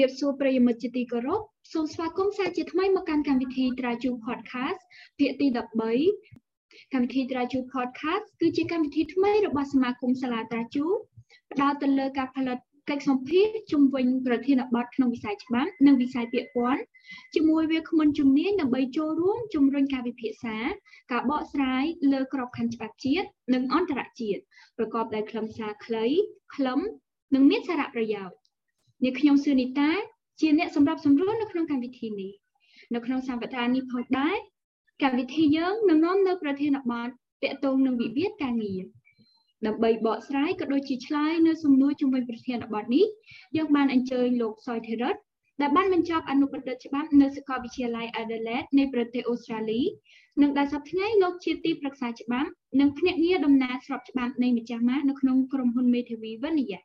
សូមជម្រាបសួរប្រិយមិត្តជាទីគោរពសូមស្វាគមន៍សាជាថ្មីមកកាន់កម្មវិធី Traju Podcast ភាគទី13កម្មវិធី Traju Podcast គឺជាកម្មវិធីថ្មីរបស់សមាគមសាលា Traju ផ្ដោតទៅលើការផលិតកិច្ចសម្ភាសជំវិញប្រធានបទក្នុងវិស័យច្បាប់និងវិស័យពាក្យពន្ធជាមួយវាគ្មិនជំនាញដើម្បីចូលរួមជំរុញការវិភាសាការបកស្រាយលើក្របខ័ណ្ឌច្បាប់ជាតិនិងអន្តរជាតិប្រកបដោយខ្លឹមសារខ្លីខ្លឹមនិងមានសារៈប្រយោជន៍ នាងខ្ញុំសឿនីតាជាអ្នកសម្របសម្រួលនៅក្នុងកម្មវិធីនេះនៅក្នុងសប្តាហ៍នេះផងដែរកម្មវិធីយើងនឹងនាំនៅប្រធានបទតកតងនឹងវិវាទការងារដើម្បីបកស្រាយក៏ដូចជាឆ្លើយនៅសំណួរជំវិញប្រធានបទនេះយើងបានអញ្ជើញលោកសុយធីរិតដែលបានបញ្ចប់អនុបណ្ឌិតច្បាប់នៅសាកលវិទ្យាល័យ Adelaide នៃប្រទេសអូស្ត្រាលីនិងដែលសប្តាហ៍ថ្ងៃលោកជាទីប្រឹក្សាច្បាប់និងភ្នាក់ងារដំណើរស្របច្បាប់នៃម្ចាស់ម៉ាកនៅក្នុងក្រុមហ៊ុនមេធាវីវិនយា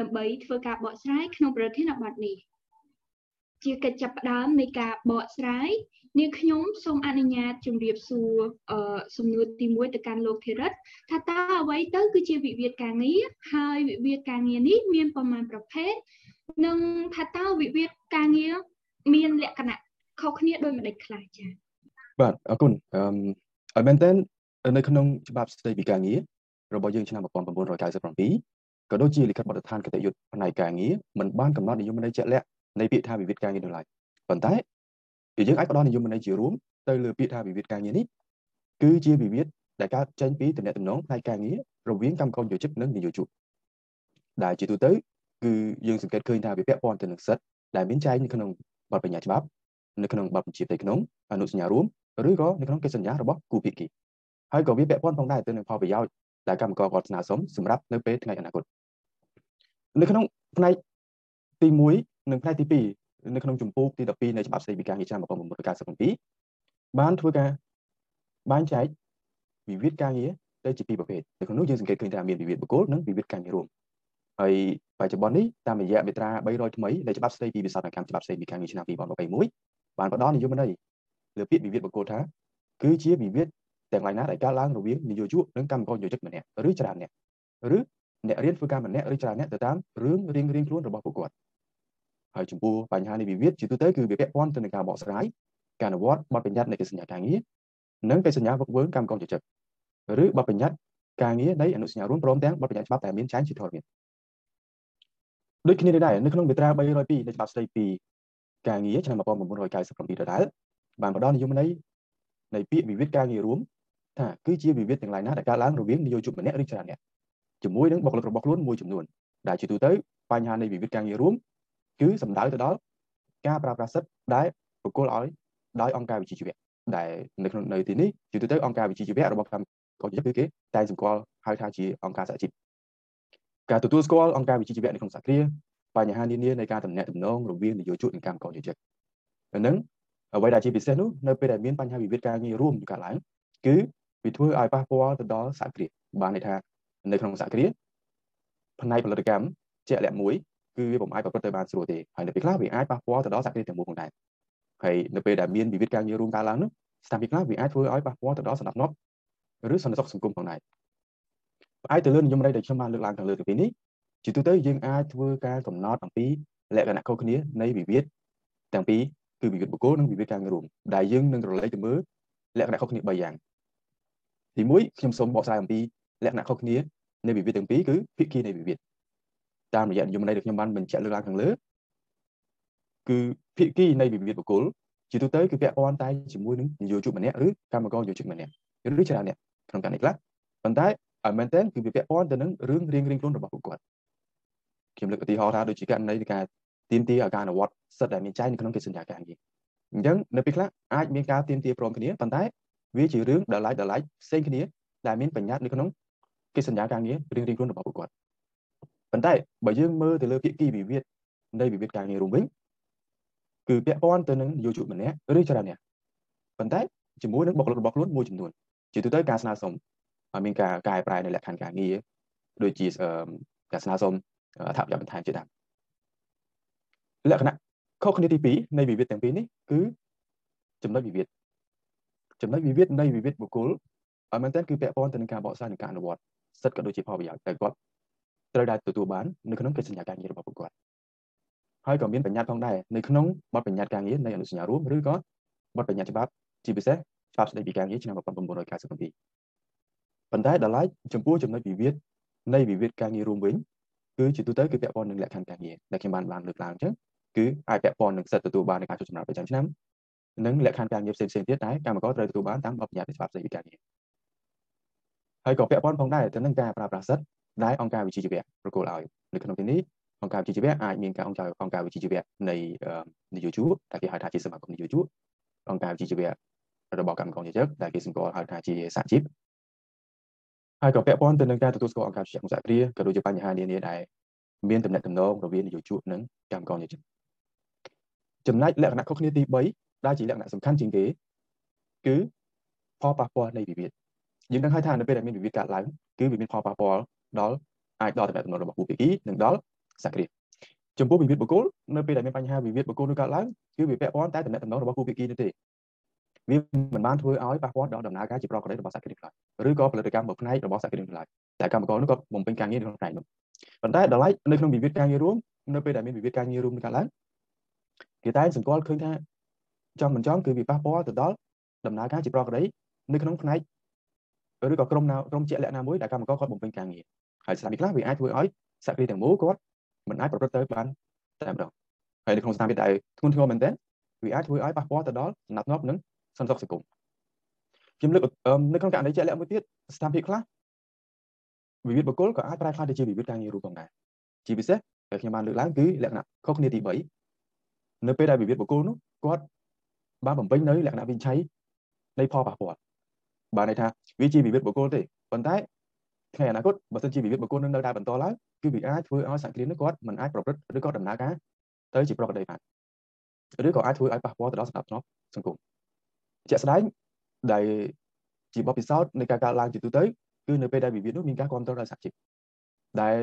ដើម្បីធ្វើការបកស្រាយក្នុងប្រធានបទនេះជាកិច្ចចាប់ផ្ដើមនៃការបកស្រាយនាងខ្ញុំសូមអនុញ្ញាតជម្រាបសួរអឺសំណួរទី1ទៅកាន់លោកធីរិតថាតើអ្វីទៅគឺជាវិវាទការងារហើយវិវាទការងារនេះមានប្រមាណប្រភេទនិងថាតើវិវាទការងារមានលក្ខណៈខុសគ្នាដោយម្ដេចខ្លះចា៎បាទអរគុណអឺឲ្យមែនតើនៅក្នុងច្បាប់ស្តីពីការងាររបស់យើងឆ្នាំ1997 ក៏ដូចជាលិខិតបទដ្ឋានគតិយុត្តផ្នែកការងារមិនបានកំណត់និយមន័យជាក់លាក់នៃពាក្យថាវិវាទការងារនោះឡើយប៉ុន្តែយើងអាចផ្ដល់និយមន័យជារួមទៅលើពាក្យថាវិវាទការងារនេះគឺជាវិវាទដែលកើតចេញពីតំណែងតំណងផ្នែកការងាររវាងកម្មករយោជិកនិងនិយោជកដែលជាទូទៅគឺយើងសង្កេតឃើញថាវាពាក់ព័ន្ធទៅនឹងសិទ្ធិដែលមានចែងនៅក្នុងបទបញ្ញត្តិច្បាប់នៅក្នុងបទបញ្ជាផ្ទៃក្នុងអនុសញ្ញារួមឬក៏នៅក្នុងកិច្ចសន្យារបស់គូភាគីហើយក៏វាពាក់ព័ន្ធផងដែរទៅនឹងផលប្រយោជន៍ដែលកម្មករគាត់ស្នើសុំសម្រាប់នៅពេលថ្ងៃអនាគត នៅក្នុងផ្នែកទី1និងផ្នែកទី2នៅក្នុងជំពូកទី12នៃច្បាប់ស្តីពីការងារឆ្នាំ1997បានធ្វើការបែងចែកវិវាទការងារទៅជាពីរប្រភេទនៅក្នុងនោះយើងសង្កេតឃើញថាមានវិវាទបុគ្គលនិងវិវាទការងាររួមហើយបច្ចុប្បន្ននេះតាមរយៈមាត្រា300ថ្មីនៃច្បាប់ស្តីពីវិសោធនកម្មច្បាប់ស្តីពីការងារឆ្នាំ2021បានផ្ដល់និយមន័យលើពាក្យវិវាទបុគ្គលថាគឺជាវិវាទទាំងឡាយណាដែលកើតឡើងរវាងនយោជកនិងកម្មករនយោជិកម្នាក់ឬច្រើនអ្នកឬ អ្នករៀនធ្វើការម្នាក់ឬច្រើនអ្នកទៅតាមរឿងរៀងរៀងខ្លួនរបស់ពួកគាត់ហើយចំពោះបញ្ហានៃវិវាទជាទូទៅគឺវាពាក់ព័ន្ធទៅនឹងការបកស្រាយការអនុវត្តបទបញ្ញត្តិនៃកិច្ចសន្យាការងារនិងកិច្ចសន្យាវឹកវើកម្មករនយោជិកឬបទបញ្ញត្តិការងារនៃអនុសញ្ញារួមព្រមទាំងបទបញ្ញត្តិច្បាប់ដែលមានចែងជាធរមានដូចគ្នានេះដែរនៅក្នុងមាត្រា302នៃច្បាប់ស្តីពីការងារឆ្នាំ1997ដដែលបានផ្ដល់និយមន័យនៃពាក្យវិវាទការងាររួមថាគឺជាវិវាទទាំងឡាយណាដែលកើតឡើងរវាងនយោជកម្នាក់ឬច្រើនអ្នក ជាមួយនឹងបុគ្គលិករបស់ខ្លួនមួយចំនួនដែលជាទូទៅបញ្ហានៃវិវាទការងាររួមគឺសំដៅទៅដល់ការប្រើប្រាស់សិទ្ធិដែលបុគ្គលឲ្យដោយអង្គការវិជាជីវៈដែលនៅក្នុងនៅទីនេះជាទូទៅអង្គការវិជាជីវៈរបស់កម្ពុជាគឺគេតែសម្គាល់ហៅថាជាអង្គការសហជីពការទទួលស្គាល់អង្គការវិជាជីវៈនៅក្នុងសហគ្រាសបញ្ហានានានៃការតំណាក់តំណងរវាងនយោជកនិងកម្មករយោជិកហ្នឹងអ្វីដែលជាពិសេសនោះនៅពេលដែលមានបញ្ហាវិវាទការងាររួមកើតឡើងគឺវាធ្វើឲ្យប៉ះពាល់ទៅដល់សហគ្រាសបានន័យថា នៅក្នុងសហគ្រាសផ្នែកផលិតកម្មជាក់លាក់មួយគឺវាពុំអាចប្រព្រឹត្តទៅបានស្រួលទេហើយនៅពេលខ្លះវាអាចប៉ះពាល់ទៅដល់សហគ្រាសទាំងមូលផងដែរហើយនៅពេលដែលមានវិវាទការងាររួមកើតឡើងនោះស្ថានភាពខ្លះវាអាចធ្វើឲ្យប៉ះពាល់ទៅដល់សន្តិភាពឬសន្តិសុខសង្គមផងដែរផ្អែកទៅលើនិយមន័យដែលខ្ញុំបានលើកឡើងខាងលើទៅពីនេះជាទូទៅយើងអាចធ្វើការកំណត់អំពីលក្ខណៈខុសគ្នានៃវិវាទទាំងពីរគឺវិវាទបុគ្គលនិងវិវាទការងាររួមដែលយើងនឹងរលែកទៅមើលលក្ខណៈខុសគ្នា3យ៉ាងទី1ខ្ញុំសូមបកស្រាយអំពីលក្ខណៈខុសគ្នា នៃវិវាទទាំងពីរគឺភាគីនៃវិវាទតាមរយៈនិយមន័យដែលខ្ញុំបានបញ្ជាក់លើកឡើងខាងលើគឺភាគីនៃវិវាទបុគ្គលជាទូទៅគឺពាក់ព័ន្ធតែជាមួយនឹងនយោជកម្នាក់ឬកម្មករយោជកម្នាក់ឬច្រើនអ្នកក្នុងករណីខ្លះប៉ុន្តែឲ្យមែនទែនគឺវាពាក់ព័ន្ធទៅនឹងរឿងរៀងរៀងខ្លួនរបស់ពួកគាត់ខ្ញុំលើកឧទាហរណ៍ថាដូចជាករណីនៃការទៀមទាឲ្យការអនុវត្តសិទ្ធិដែលមានចែងនៅក្នុងកិច្ចសន្យាការងារអញ្ចឹងនៅពេលខ្លះអាចមានការទៀមទាព្រមគ្នាប៉ុន្តែវាជារឿងដែលឡែកដែលឡែកផ្សេងគ្នាដែលមានបញ្ញត្តិនៅក្នុង កិច្ចសន្យាការងាររៀងរៀងខ្លួនរបស់ពួកគាត់ប៉ុន្តែបើយើងមើលទៅលើភាគីវិវាទនៃវិវាទការងាររួមវិញគឺពាក់ព័ន្ធទៅនឹងយោជកម្នាក់ឬច្រើនអ្នកប៉ុន្តែជាមួយនឹងបុគ្គលិករបស់ខ្លួនមួយចំនួនជាទូទៅការស្នើសុំឲ្យមានការកែប្រែនៅលក្ខខណ្ឌការងារដូចជាការស្នើសុំអត្ថប្រយោជន៍បន្ថែមជាដើមលក្ខណៈខុសគ្នាទី2នៃវិវាទទាំងពីរនេះគឺចំណុចវិវាទចំណុចវិវាទនៃវិវាទបុគ្គលឲ្យមែនតើគឺពាក់ព័ន្ធទៅនឹងការបកស្រាយនិងការអនុវត្ត សិទ្ធិក៏ដូចជាផលប្រយោជន៍ដែលគាត់ត្រូវដែលទទួលបាននៅក្នុងកិច្ចសន្យាការងាររបស់ពួកគាត់ហើយក៏មានបញ្ញត្តិផងដែរនៅក្នុងបទបញ្ញត្តិការងារនៃអនុសញ្ញារួមឬក៏បទបញ្ញត្តិច្បាប់ជាពិសេសច្បាប់ស្តីពីការងារឆ្នាំ1997ប៉ុន្តែដល់ឡែកចំពោះចំណុចវិវាទនៃវិវាទការងាររួមវិញគឺជាទូទៅគឺពាក់ព័ន្ធនឹងលក្ខខណ្ឌការងារដែលខ្ញុំបានបានលើកឡើងអញ្ចឹងគឺអាចពាក់ព័ន្ធនឹងសិទ្ធិទទួលបាននៃការចុះសម្រាប់ប្រចាំឆ្នាំនិងលក្ខខណ្ឌការងារផ្សេងៗទៀតដែលកម្មករត្រូវទទួលបានតាមបទបញ្ញត្តិច្បាប់ស្តីពីការងារ ហើយក៏ពាក់ព័ន្ធផងដែរទៅនឹងការប្រើប្រាស់សិទ្ធិដែលអង្គការវិជាជីវៈប្រគល់ឲ្យនៅក្នុងទីនេះអង្គការវិជាជីវៈអាចមានការអង្គការអង្គការវិជាជីវៈនៃនយោជកដែលគេហៅថាជាសមាគមនយោជកអង្គការវិជាជីវៈរបស់កម្មករនិយោជកដែលគេសម្គាល់ហៅថាជាសហជីពហើយក៏ពាក់ព័ន្ធទៅនឹងការទទួលស្គាល់អង្គការវិជាសហគ្រាសក៏ដូចជាបញ្ហានានាដែលមានតំណែងតំណងរវាងនយោជកនិងកម្មករនិយោជកចំណែកលក្ខណៈខុសគ្នាទី3ដែលជាលក្ខណៈសំខាន់ជាងគេគឺផលប៉ះពាល់នៃវិវាទ យើងដឹងហើយថានៅពេលដែលមានវិវាទកើតឡើងគឺវាមានផលប៉ះពាល់ដល់អាចដល់តំណែងរបស់គូភាគីនិងដល់សហគ្រាសចំពោះវិវាទបុគ្គលនៅពេលដែលមានបញ្ហាវិវាទបុគ្គលនោះកើតឡើងគឺវាពាក់ព័ន្ធតែតំណែងរបស់គូភាគីនោះទេវាមិនបានធ្វើឲ្យប៉ះពាល់ដល់ដំណើរការជាប្រកបរបស់សហគ្រាសឡើយឬក៏ផលិតកម្មមួយផ្នែករបស់សហគ្រាសឡើយតែកម្មករនោះក៏បំពេញការងារក្នុងផ្នែកនោះប៉ុន្តែដល់ឡែកនៅក្នុងវិវាទការងាររួមនៅពេលដែលមានវិវាទការងាររួមកើតឡើងគេតែសង្កល់ឃើញថាចំមិនចំគឺវាប៉ះពាល់ទៅដល់ដំណើរការជាប្រកបនៅក្នុងផ្នែក ឬក៏ក្រុមណាក្រុមជាក់លាក់ណាមួយដែលកម្មករគាត់បំពេញការងារហើយស្ថានភាពខ្លះវាអាចធ្វើឲ្យសហគ្រាសទាំងមូលគាត់មិនអាចប្រព្រឹត្តទៅបានតែម្ដងហើយនៅក្នុងស្ថានភាពដែលធ្ងន់ធ្ងរមែនទែនវាអាចធ្វើឲ្យប៉ះពាល់ទៅដល់សំណាប់ធ្នាប់និងសន្តិសុខសង្គមខ្ញុំលើកនៅក្នុងករណីជាក់លាក់មួយទៀតស្ថានភាពខ្លះវិវាទបុគ្គលក៏អាចប្រែក្លាយទៅជាវិវាទការងាររួមផងដែរជាពិសេសដែលខ្ញុំបានលើកឡើងគឺលក្ខណៈខុសគ្នាទី3នៅពេលដែលវិវាទបុគ្គលនោះគាត់បានបំពេញនៅលក្ខណៈវិនិច្ឆ័យនៃផលប៉ះពាល់ បានន័យថាវាជាវិវាទបុគ្គលទេប៉ុន្តែថ្ងៃអនាគតបើសិនជាវិវាទបុគ្គលនឹងនៅតែបន្តឡើងគឺវាអាចធ្វើឲ្យសហគ្រាសនោះគាត់មិនអាចប្រព្រឹត្តឬក៏ដំណើរការទៅជាប្រកបដីបានឬក៏អាចធ្វើឲ្យប៉ះពាល់ទៅដល់សណ្ដាប់ធ្នាប់សង្គមជាក់ស្ដែងដែលជាបទពិសោធន៍នៃការកើតឡើងជាទូទៅគឺនៅពេលដែលវិវាទនោះមានការគ្រប់គ្រងដោយសហជីពដែល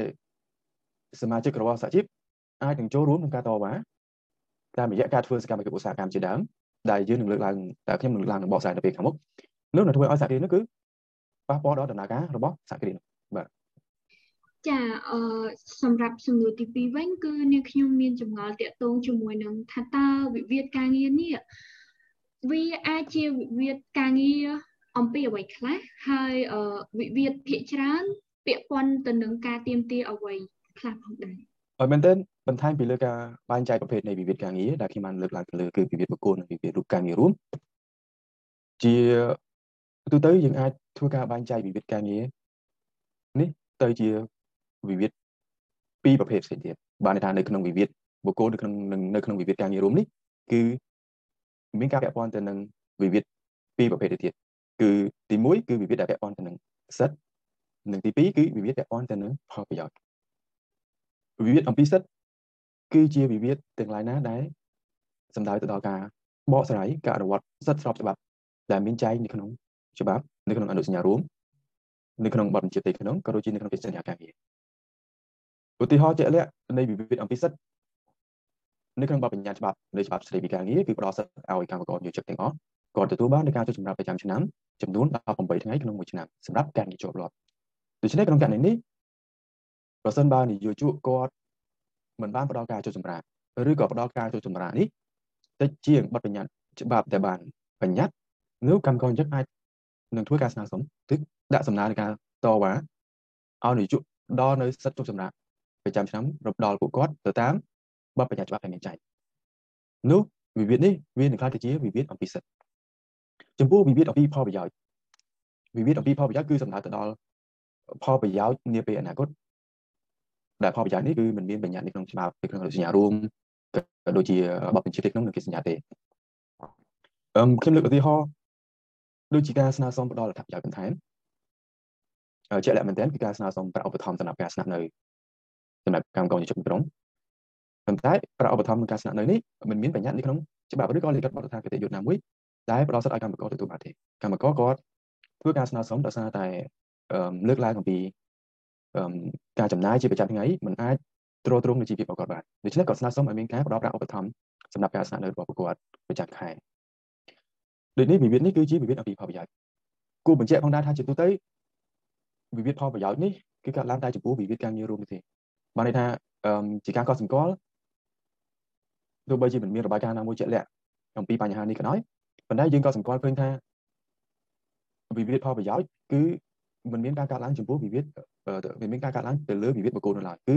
សមាជិករបស់សហជីពអាចនឹងចូលរួមក្នុងការតវ៉ាតាមរយៈការធ្វើសកម្មភាពឧស្សាហកម្មជាដើមដែលយើងនឹងលើកឡើងតែខ្ញុំនឹងលើកឡើងនៅបកស្រាយនៅពេលខាងមុខ នោះនឹងធ្វើឲ្យសហគ្រាសនោះគឺប៉ះពាល់ដល់ដំណើរការរបស់សហគ្រាសបាទចាអឺសម្រាប់សំណួរទី2វិញគឺនាងខ្ញុំមានចម្ងល់តាក់ទងជាមួយនឹងថាតើវិវាទការងារនេះវាអាចជាវិវាទការងារអំពីអ្វីខ្លះហើយវិវាទភាគច្រើន ពាក់ព័ន្ធទៅនឹងការទៀមទាអ្វីខ្លះផងដែរហើយមែនទែនបន្ថែមពីលើការបែងចែកប្រភេទនៃវិវាទការងារដែលខ្ញុំបានលើកឡើងទៅលើគឺវិវាទបុគ្គលនិងវិវាទរូបការងាររួមជា ទូទៅយើងអាចធ្វើការបែងចែកវិវាទការងារនេះទៅជាវិវាទពីរប្រភេទផ្សេងទៀតបានន័យថានៅក្នុងវិវាទបុគ្គលនៅក្នុងនៅក្នុងវិវាទការងាររួមនេះគឺមានការពាក់ព័ន្ធទៅនឹងវិវាទពីរប្រភេទទៅទៀតគឺទី1គឺវិវាទដែលពាក់ព័ន្ធទៅនឹងសិទ្ធិនិងទី2គឺវិវាទពាក់ព័ន្ធទៅនឹងផលប្រយោជន៍វិវាទអំពីសិទ្ធិគឺជាវិវាទទាំងឡាយណាដែលសំដៅទៅដល់ការបកស្រាយការអនុវត្តសិទ្ធិស្របច្បាប់ដែលមានចែងនៅក្នុង ច្បាប់នៅក្នុងអនុសញ្ញារួមនៅក្នុងបទបញ្ជាទីក្នុងក៏ដូចជានៅក្នុងកិច្ចសន្យាការងារឧទាហរណ៍ជាក់លាក់នៃវិវាទអំពីសិទ្ធិនៅក្នុងបទបញ្ញត្តិច្បាប់នៃច្បាប់ស្តីពីការងារគឺផ្ដល់សិទ្ធិឲ្យកម្មករនិយោជិតទាំងអស់គាត់ទទួលបាននៃការចុះសម្រាប់ប្រចាំឆ្នាំចំនួន18ថ្ងៃក្នុងមួយឆ្នាំសម្រាប់ការងារជាប់លាប់ដូច្នេះក្នុងករណីនេះប្រសិនបើនិយោជកគាត់មិនបានផ្ដល់ការចុះសម្រាប់ឬក៏ផ្ដល់ការចុះសម្រាប់នេះតិចជាងបទបញ្ញត្តិច្បាប់ដែលបានបញ្ញត្តិនោះកម្មករនិយោជកអាច នឹងធ្វើការស្នើសុំទិដាក់សំណើនៃការតវ៉ាឲ្យនិយោជកដល់នៅសិទ្ធិចុះសម្រាប់ប្រចាំឆ្នាំរំដល់ពួកគាត់ទៅតាមបទបញ្ញត្តិច្បាប់ដែលមានចែងនោះវិវាទនេះវានឹងក្លាយទៅជាវិវាទអំពីសិទ្ធិចំពោះវិវាទអំពីផលប្រយោជន៍វិវាទអំពីផលប្រយោជន៍គឺសំដៅទៅដល់ផលប្រយោជន៍នាពេលអនាគតដែលផលប្រយោជន៍នេះគឺមិនមានបញ្ញត្តិនៅក្នុងច្បាប់នៅក្នុងសញ្ញារួមក៏ដូចជាបទបញ្ជាទីក្នុងនឹងគេសញ្ញាទេអឹមខ្ញុំលើកឧទាហរណ៍ ដូចជាការស្នើសុំផ្ដល់អត្ថប្រយោជន៍បន្ថែមជាក់លាក់មែនទែនគឺការស្នើសុំប្រាក់ឧបត្ថម្ភសម្រាប់ការស្នាក់នៅសម្រាប់កម្មករនិយោជិតក្រុងប៉ុន្តែប្រាក់ឧបត្ថម្ភក្នុងការស្នាក់នៅនេះមិនមានបញ្ញត្តិនៅក្នុងច្បាប់ឬក៏លិខិតបទដ្ឋានគតិយុត្តណាមួយដែលផ្ដល់សិទ្ធិឲ្យកម្មករទទួលបានទេកម្មករគាត់ធ្វើការស្នើសុំដោយសារតែលើកឡើងអំពីការចំណាយជាប្រចាំថ្ងៃមិនអាចទ្រទ្រង់នឹងជីវភាពរបស់គាត់បានដូច្នេះគាត់ស្នើសុំឲ្យមានការផ្ដល់ប្រាក់ឧបត្ថម្ភសម្រាប់ការស្នាក់នៅរបស់ពួកគាត់ប្រចាំខែ ដូចនេះវិវាទនេះគឺជាវិវាទអំពីផលប្រយោជន៍គួរបញ្ជាក់ផងដែរថាជាទូទៅវិវាទផលប្រយោជន៍នេះគឺកើតឡើងតែចំពោះវិវាទការងាររួមទេបានន័យថាជាការកត់សម្គាល់ទោះបីជាមិនមានរបាយការណ៍ណាមួយជាក់លាក់អំពីបញ្ហានេះក៏ដោយប៉ុន្តែយើងក៏សម្គាល់ឃើញថាវិវាទផលប្រយោជន៍គឺមិនមានការកើតឡើងចំពោះវិវាទមិនមានការកើតឡើងទៅលើវិវាទបុគ្គលនៅឡើយគឺ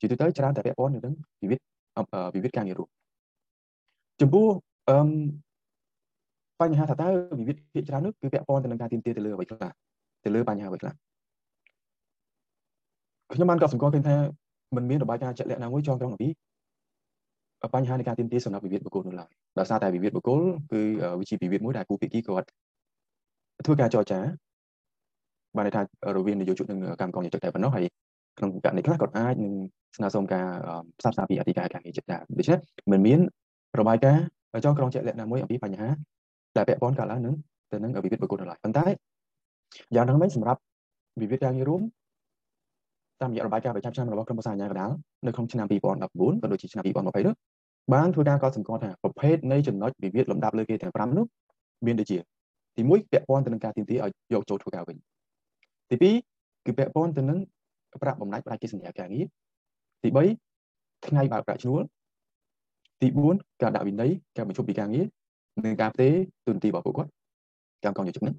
ជាទូទៅច្រើនតែពាក់ព័ន្ធនឹងវិវាទវិវាទការងាររួមចំពោះអឺ បញ្ហាថាតើវិវាទភាគច្រើននោះគឺពាក់ព័ន្ធទៅនឹងការទៀមទាទៅលើអ្វីខ្លះទៅលើបញ្ហាអ្វីខ្លះខ្ញុំបានក៏សង្កល់ឃើញថាมันមានរបាយការណ៍ជាក់លាក់ណាមួយចងក្រងអំពីបញ្ហានៃការទៀមទាសម្រាប់វិវាទបុគ្គលនោះឡើយដោយសារតែវិវាទបុគ្គលគឺវិជាវិវាទមួយដែលគូភាគីគាត់ធ្វើការចរចាបានន័យថារវាងនយោជកនិងកម្មករនិយោជកតែប៉ុណ្ណោះហើយក្នុងករណីខ្លះគាត់អាចនឹងស្នើសុំការផ្សព្វផ្សាយពីអធិការការងារចិត្តដែរដូច្នេះមិនមានរបាយការណ៍ចងក្រងជាក់លាក់ណាមួយអំពីបញ្ហា ដែលពាក់ព័ន្ធកើតឡើងនឹងទៅនឹងវិវាទបុគ្គលនៅឡើយប៉ុន្តែយ៉ាងណាមិញសម្រាប់វិវាទការងាររួមតាមរយៈរបាយការណ៍ប្រចាំឆ្នាំរបស់ក្រមប្រសាអាជ្ញាកណ្ដាលនៅក្នុងឆ្នាំ2019ក៏ដូចជាឆ្នាំ2020នោះបានធ្វើការកត់សម្គាល់ថាប្រភេទនៃចំណុចវិវាទលំដាប់លើគេទាំង5នោះមានដូចជាទី1ពាក់ព័ន្ធទៅនឹងការទាមទារឲ្យយកចូលធ្វើការវិញទី2គឺពាក់ព័ន្ធទៅនឹងប្រាក់បំណាច់ប្រាក់ជាសញ្ញាការងារទី3ថ្ងៃបើកប្រាក់ឈ្នួលទី4ការដាក់វិន័យការបញ្ឈប់ពីការងារ និងការផ្ទេរទូនទីរបស់ពួកគាត់កម្មកម្មយុជនឹង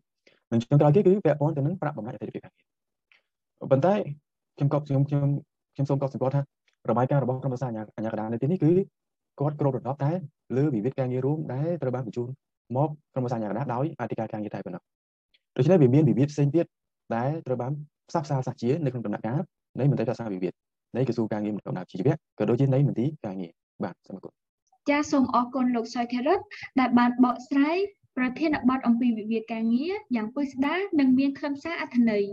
និងចុងក្រោយគេគឺពាក់ព័ន្ធទៅនឹងប្រាក់បំណាច់អតិថិភាពការងារប៉ុន្តែខ្ញុំក៏ខ្ញុំខ្ញុំខ្ញុំសូមកត់សម្គាល់ថារបាយការណ៍របស់ក្រុមប្រឹក្សាអាជ្ញាកណ្ដាលនៅទីនេះគឺគាត់គ្របដណ្ដប់តែលើវិវាទការងាររួមដែលត្រូវបានបញ្ជូនមកក្រុមប្រឹក្សាអាជ្ញាកណ្ដាលដោយអធិការការងារតែប៉ុណ្ណោះដូច្នេះវាមានវិវាទផ្សេងទៀតដែលត្រូវបានផ្សះផ្សាសាសជានៅក្នុងដំណាក់កាលនៃមន្ត្រីផ្សះវិវាទនៃក្រសួងការងារបណ្ដុំជីវៈក៏ដូចជានៃមន្ទីរការងារបាទសូមអរគុណ ចាសសូមអរគុណលោកសុយថេរិតដែលបានបកស្រាយប្រធានបទអំពីវិវាទការងារយ៉ាងពិស្ដារនិងមានខ្លឹមសារអត្ថន័យ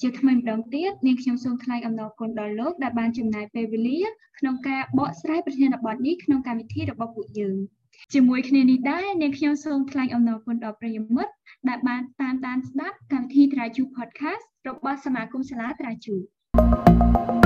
ជាថ្មីម្ដងទៀតនាងខ្ញុំសូមថ្លែងអំណរគុណដល់លោកដែលបានចំណាយពេលវេលាក្នុងការបកស្រាយប្រធានបទនេះក្នុងកម្មវិធីរបស់ពួកយើងជាមួយគ្នានេះដែរនាងខ្ញុំសូមថ្លែងអំណរគុណដល់ប្រិយមិត្តដែលបានតាមដានស្ដាប់កម្មវិធី Traju Podcast របស់សមាគមសាលា Traju thank you